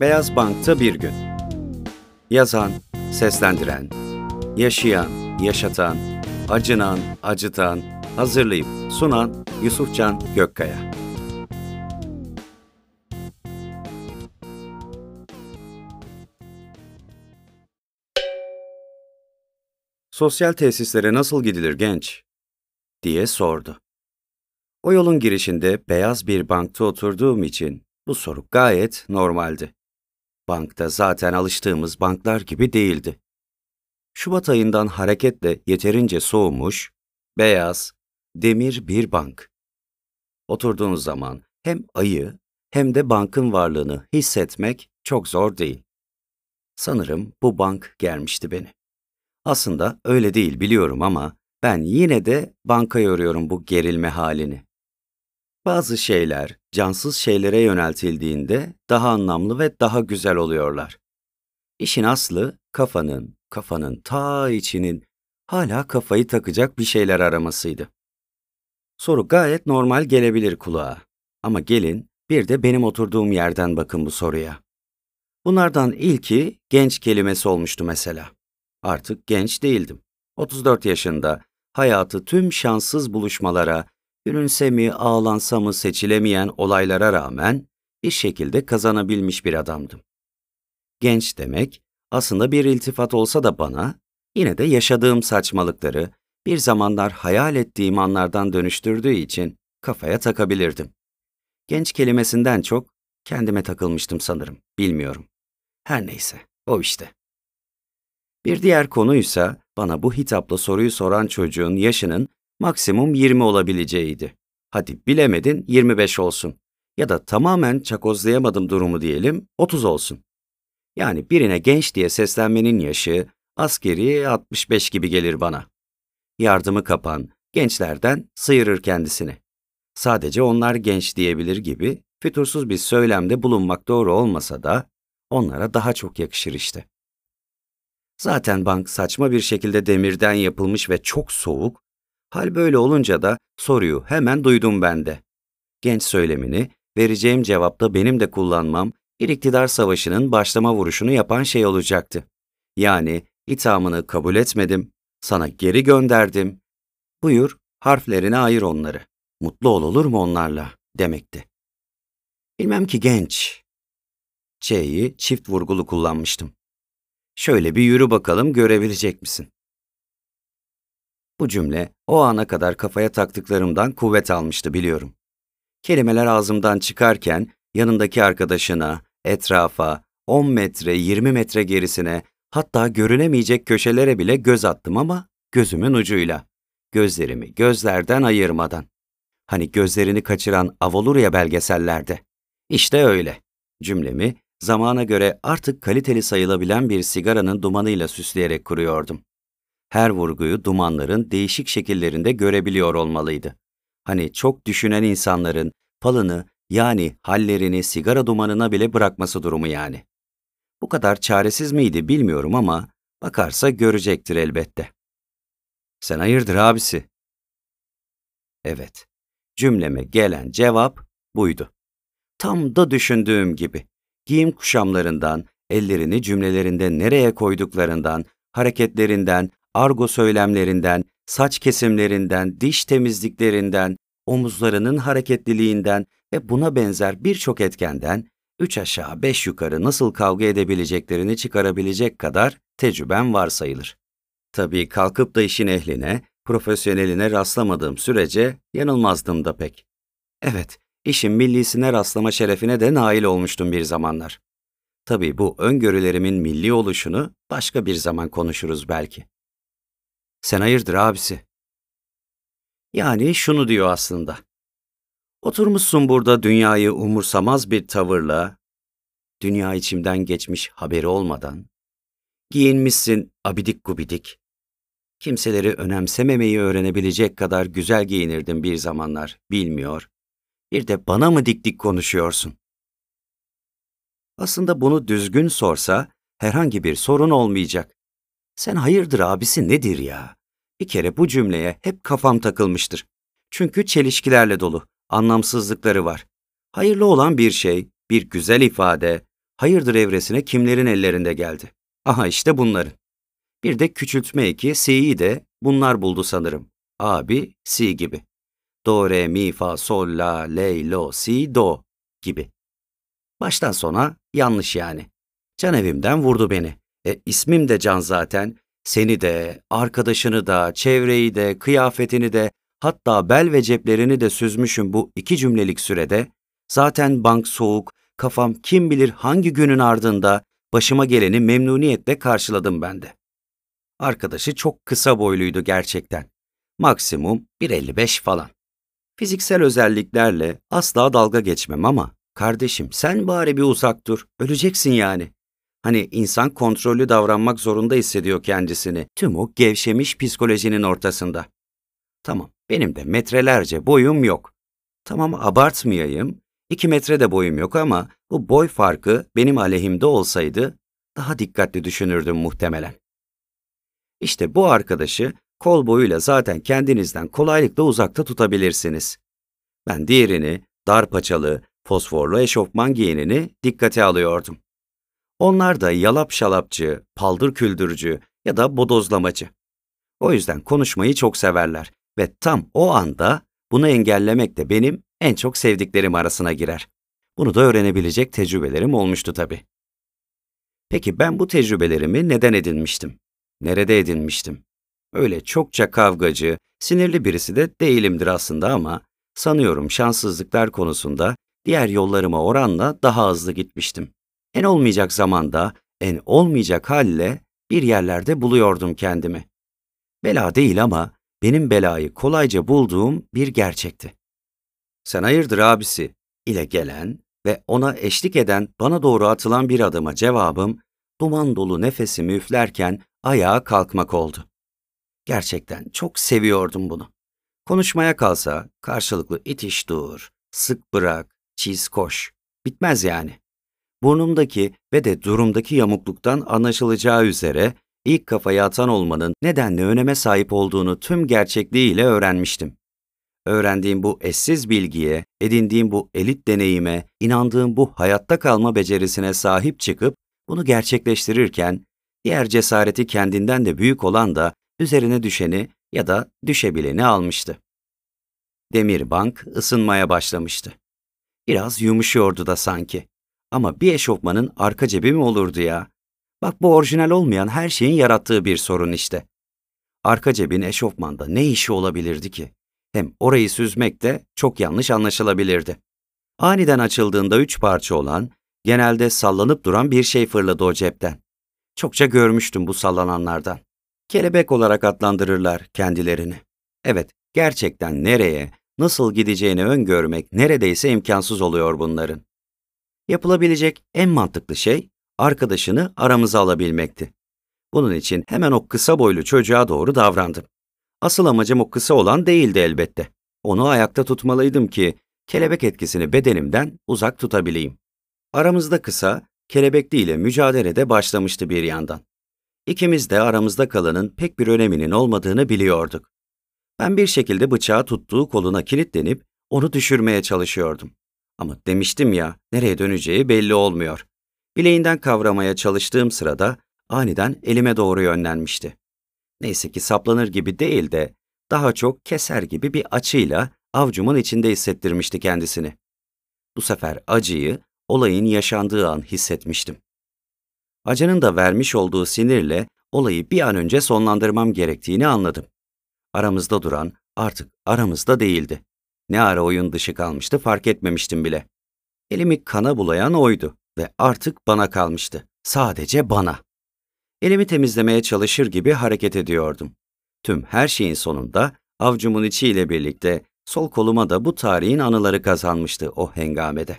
Beyaz Bank'ta bir gün. Yazan, seslendiren, yaşayan, yaşatan, acınan, acıtan, hazırlayıp sunan Yusufcan Gökkaya. Sosyal tesislere nasıl gidilir genç? diye sordu. O yolun girişinde beyaz bir bankta oturduğum için bu soru gayet normaldi. Bankta zaten alıştığımız banklar gibi değildi. Şubat ayından hareketle yeterince soğumuş, beyaz, demir bir bank. Oturduğunuz zaman hem ayı hem de bankın varlığını hissetmek çok zor değil. Sanırım bu bank gelmişti beni. Aslında öyle değil biliyorum ama ben yine de banka yoruyorum bu gerilme halini. Bazı şeyler cansız şeylere yöneltildiğinde daha anlamlı ve daha güzel oluyorlar. İşin aslı kafanın, kafanın ta içinin hala kafayı takacak bir şeyler aramasıydı. Soru gayet normal gelebilir kulağa. Ama gelin bir de benim oturduğum yerden bakın bu soruya. Bunlardan ilki genç kelimesi olmuştu mesela. Artık genç değildim. 34 yaşında hayatı tüm şanssız buluşmalara, gülünse mi ağlansa mı seçilemeyen olaylara rağmen bir şekilde kazanabilmiş bir adamdım. Genç demek aslında bir iltifat olsa da bana yine de yaşadığım saçmalıkları bir zamanlar hayal ettiğim anlardan dönüştürdüğü için kafaya takabilirdim. Genç kelimesinden çok kendime takılmıştım sanırım, bilmiyorum. Her neyse, o işte. Bir diğer konuysa bana bu hitapla soruyu soran çocuğun yaşının maksimum 20 olabileceğiydi. Hadi bilemedin 25 olsun. Ya da tamamen çakozlayamadım durumu diyelim 30 olsun. Yani birine genç diye seslenmenin yaşı askeri 65 gibi gelir bana. Yardımı kapan, gençlerden sıyırır kendisini. Sadece onlar genç diyebilir gibi fütursuz bir söylemde bulunmak doğru olmasa da onlara daha çok yakışır işte. Zaten bank saçma bir şekilde demirden yapılmış ve çok soğuk. Hal böyle olunca da soruyu hemen duydum ben de. Genç söylemini, vereceğim cevapta benim de kullanmam, bir iktidar savaşının başlama vuruşunu yapan şey olacaktı. Yani ithamını kabul etmedim, sana geri gönderdim. Buyur, harflerine ayır onları. Mutlu ol olur mu onlarla, demekti. Bilmem ki genç. Ç'yi çift vurgulu kullanmıştım. Şöyle bir yürü bakalım görebilecek misin? Bu cümle o ana kadar kafaya taktıklarımdan kuvvet almıştı biliyorum. Kelimeler ağzımdan çıkarken yanındaki arkadaşına, etrafa, 10 metre, 20 metre gerisine, hatta görünemeyecek köşelere bile göz attım ama gözümün ucuyla. Gözlerimi gözlerden ayırmadan. Hani gözlerini kaçıran av olur ya belgesellerde. İşte öyle. Cümlemi zamana göre artık kaliteli sayılabilen bir sigaranın dumanıyla süsleyerek kuruyordum. Her vurguyu dumanların değişik şekillerinde görebiliyor olmalıydı. Hani çok düşünen insanların falını yani hallerini sigara dumanına bile bırakması durumu yani. Bu kadar çaresiz miydi bilmiyorum ama bakarsa görecektir elbette. Sen hayırdır abisi? Evet, cümleme gelen cevap buydu. Tam da düşündüğüm gibi giyim kuşamlarından, ellerini cümlelerinde nereye koyduklarından, hareketlerinden, argo söylemlerinden, saç kesimlerinden, diş temizliklerinden, omuzlarının hareketliliğinden ve buna benzer birçok etkenden üç aşağı beş yukarı nasıl kavga edebileceklerini çıkarabilecek kadar tecrübem var sayılır. Tabii kalkıp da işin ehline, profesyoneline rastlamadığım sürece yanılmazdım da pek. Evet, işin millisine rastlama şerefine de nail olmuştum bir zamanlar. Tabii bu öngörülerimin milli oluşunu başka bir zaman konuşuruz belki. Sen hayırdır abisi? Yani şunu diyor aslında. Oturmuşsun burada dünyayı umursamaz bir tavırla, dünya içimden geçmiş haberi olmadan, giyinmişsin abidik gubidik, kimseleri önemsememeyi öğrenebilecek kadar güzel giyinirdin bir zamanlar, bilmiyor, bir de bana mı dik dik konuşuyorsun? Aslında bunu düzgün sorsa herhangi bir sorun olmayacak. Sen hayırdır abisi nedir ya? Bir kere bu cümleye hep kafam takılmıştır. Çünkü çelişkilerle dolu, anlamsızlıkları var. Hayırlı olan bir şey, bir güzel ifade, hayırdır evresine kimlerin ellerinde geldi? Aha işte bunların. Bir de küçültme eki C'yi de bunlar buldu sanırım. Abi, Si gibi. Do, re, mi, fa, sol, la, le, lo, si, do gibi. Baştan sona yanlış yani. Can evimden vurdu beni. E ismim de Can zaten. Seni de, arkadaşını da, çevreyi de, kıyafetini de, hatta bel ve ceplerini de süzmüşüm bu iki cümlelik sürede. Zaten bank soğuk, kafam kim bilir hangi günün ardında başıma geleni memnuniyetle karşıladım ben de. Arkadaşı çok kısa boyluydu gerçekten. Maksimum 1.55 falan. Fiziksel özelliklerle asla dalga geçmem ama kardeşim sen bari bir uzak dur, öleceksin yani. Hani insan kontrollü davranmak zorunda hissediyor kendisini tüm o gevşemiş psikolojinin ortasında. Tamam, benim de metrelerce boyum yok. Tamam abartmayayım, iki metre de boyum yok ama bu boy farkı benim aleyhimde olsaydı daha dikkatli düşünürdüm muhtemelen. İşte bu arkadaşı kol boyuyla zaten kendinizden kolaylıkla uzakta tutabilirsiniz. Ben diğerini, dar paçalı, fosforlu eşofman giyinini dikkate alıyordum. Onlar da yalap şalapçı, paldır küldürücü ya da bodozlamacı. O yüzden konuşmayı çok severler ve tam o anda bunu engellemek de benim en çok sevdiklerim arasına girer. Bunu da öğrenebilecek tecrübelerim olmuştu tabii. Peki ben bu tecrübelerimi neden edinmiştim? Nerede edinmiştim? Öyle çokça kavgacı, sinirli birisi de değilimdir aslında ama sanıyorum şanssızlıklar konusunda diğer yollarıma oranla daha hızlı gitmiştim. En olmayacak zamanda, en olmayacak halle bir yerlerde buluyordum kendimi. Bela değil ama benim belayı kolayca bulduğum bir gerçekti. Sen hayırdır abisi ile gelen ve ona eşlik eden bana doğru atılan bir adıma cevabım, duman dolu nefesimi üflerken ayağa kalkmak oldu. Gerçekten çok seviyordum bunu. Konuşmaya kalsa karşılıklı itiş dur, sık bırak, çiz koş. Bitmez yani. Burnumdaki ve de durumdaki yamukluktan anlaşılacağı üzere ilk kafaya atan olmanın nedenle öneme sahip olduğunu tüm gerçekliğiyle öğrenmiştim. Öğrendiğim bu eşsiz bilgiye, edindiğim bu elit deneyime, inandığım bu hayatta kalma becerisine sahip çıkıp bunu gerçekleştirirken, diğer cesareti kendinden de büyük olan da üzerine düşeni ya da düşebileni almıştı. Demir bank ısınmaya başlamıştı. Biraz yumuşuyordu da sanki. Ama bir eşofmanın arka cebi mi olurdu ya? Bak bu orijinal olmayan her şeyin yarattığı bir sorun işte. Arka cebin eşofmanda ne işi olabilirdi ki? Hem orayı süzmek de çok yanlış anlaşılabilirdi. Aniden açıldığında üç parça olan, genelde sallanıp duran bir şey fırladı o cepten. Çokça görmüştüm bu sallananlardan. Kelebek olarak adlandırırlar kendilerini. Evet, gerçekten nereye, nasıl gideceğini öngörmek neredeyse imkansız oluyor bunların. Yapılabilecek en mantıklı şey arkadaşını aramıza alabilmekti. Bunun için hemen o kısa boylu çocuğa doğru davrandım. Asıl amacım o kısa olan değildi elbette. Onu ayakta tutmalıydım ki kelebek etkisini bedenimden uzak tutabileyim. Aramızda kısa, kelebekli ile mücadelede başlamıştı bir yandan. İkimiz de aramızda kalanın pek bir öneminin olmadığını biliyorduk. Ben bir şekilde bıçağı tuttuğu koluna kilitlenip onu düşürmeye çalışıyordum. Ama demiştim ya, nereye döneceği belli olmuyor. Bileğinden kavramaya çalıştığım sırada aniden elime doğru yönlenmişti. Neyse ki saplanır gibi değil de daha çok keser gibi bir açıyla avcumun içinde hissettirmişti kendisini. Bu sefer acıyı olayın yaşandığı an hissetmiştim. Acının da vermiş olduğu sinirle olayı bir an önce sonlandırmam gerektiğini anladım. Aramızda duran artık aramızda değildi. Ne ara oyun dışı kalmıştı fark etmemiştim bile. Elimi kana bulayan oydu ve artık bana kalmıştı. Sadece bana. Elimi temizlemeye çalışır gibi hareket ediyordum. Tüm her şeyin sonunda avcumun içiyle birlikte sol koluma da bu tarihin anıları kazanmıştı o hengamede.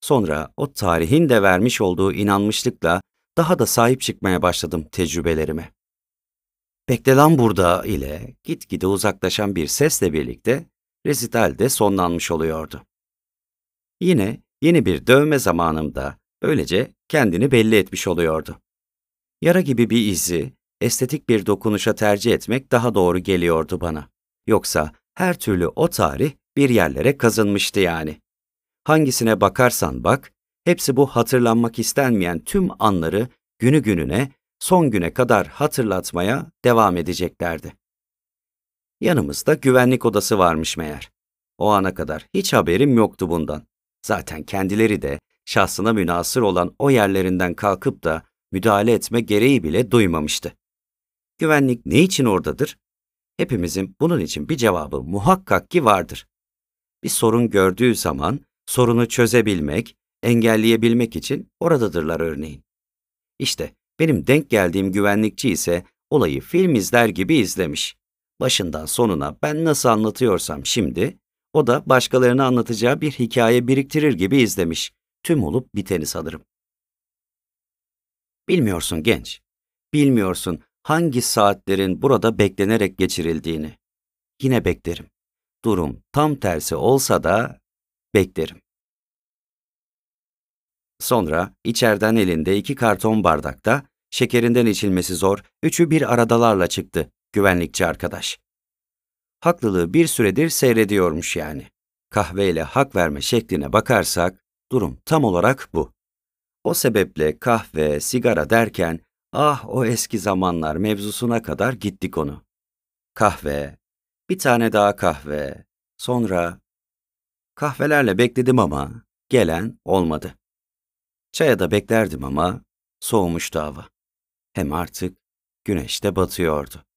Sonra o tarihin de vermiş olduğu inanmışlıkla daha da sahip çıkmaya başladım tecrübelerime. Bekle burada ile gitgide uzaklaşan bir sesle birlikte rezital de sonlanmış oluyordu. Yine yeni bir dövme zamanımda böylece kendini belli etmiş oluyordu. Yara gibi bir izi, estetik bir dokunuşa tercih etmek daha doğru geliyordu bana. Yoksa her türlü o tarih bir yerlere kazınmıştı yani. Hangisine bakarsan bak, Hepsi bu hatırlanmak istenmeyen tüm anları günü gününe, son güne kadar hatırlatmaya devam edeceklerdi. Yanımızda güvenlik odası varmış meğer. O ana kadar hiç haberim yoktu bundan. Zaten kendileri de şahsına münasır olan o yerlerinden kalkıp da müdahale etme gereği bile duymamıştı. Güvenlik ne için oradadır? Hepimizin bunun için bir cevabı muhakkak ki vardır. Bir sorun gördüğü zaman sorunu çözebilmek, engelleyebilmek için oradadırlar örneğin. İşte benim denk geldiğim güvenlikçi ise olayı film izler gibi izlemiş. Başından sonuna ben nasıl anlatıyorsam şimdi, o da başkalarına anlatacağı bir hikaye biriktirir gibi izlemiş. Tüm olup biteni sanırım. Bilmiyorsun genç. Bilmiyorsun hangi saatlerin burada beklenerek geçirildiğini. Yine beklerim. Durum tam tersi olsa da beklerim. Sonra içeriden elinde iki karton bardakta, şekerinden içilmesi zor, üçü bir aradalarla çıktı güvenlikçi arkadaş. Haklılığı bir süredir seyrediyormuş yani. Kahveyle hak verme şekline bakarsak, durum tam olarak bu. O sebeple kahve, sigara derken, ah o eski zamanlar mevzusuna kadar gittik onu. Kahve, bir tane daha kahve, sonra... Kahvelerle bekledim ama gelen olmadı. Çaya da beklerdim ama soğumuştu hava. Hem artık güneş de batıyordu.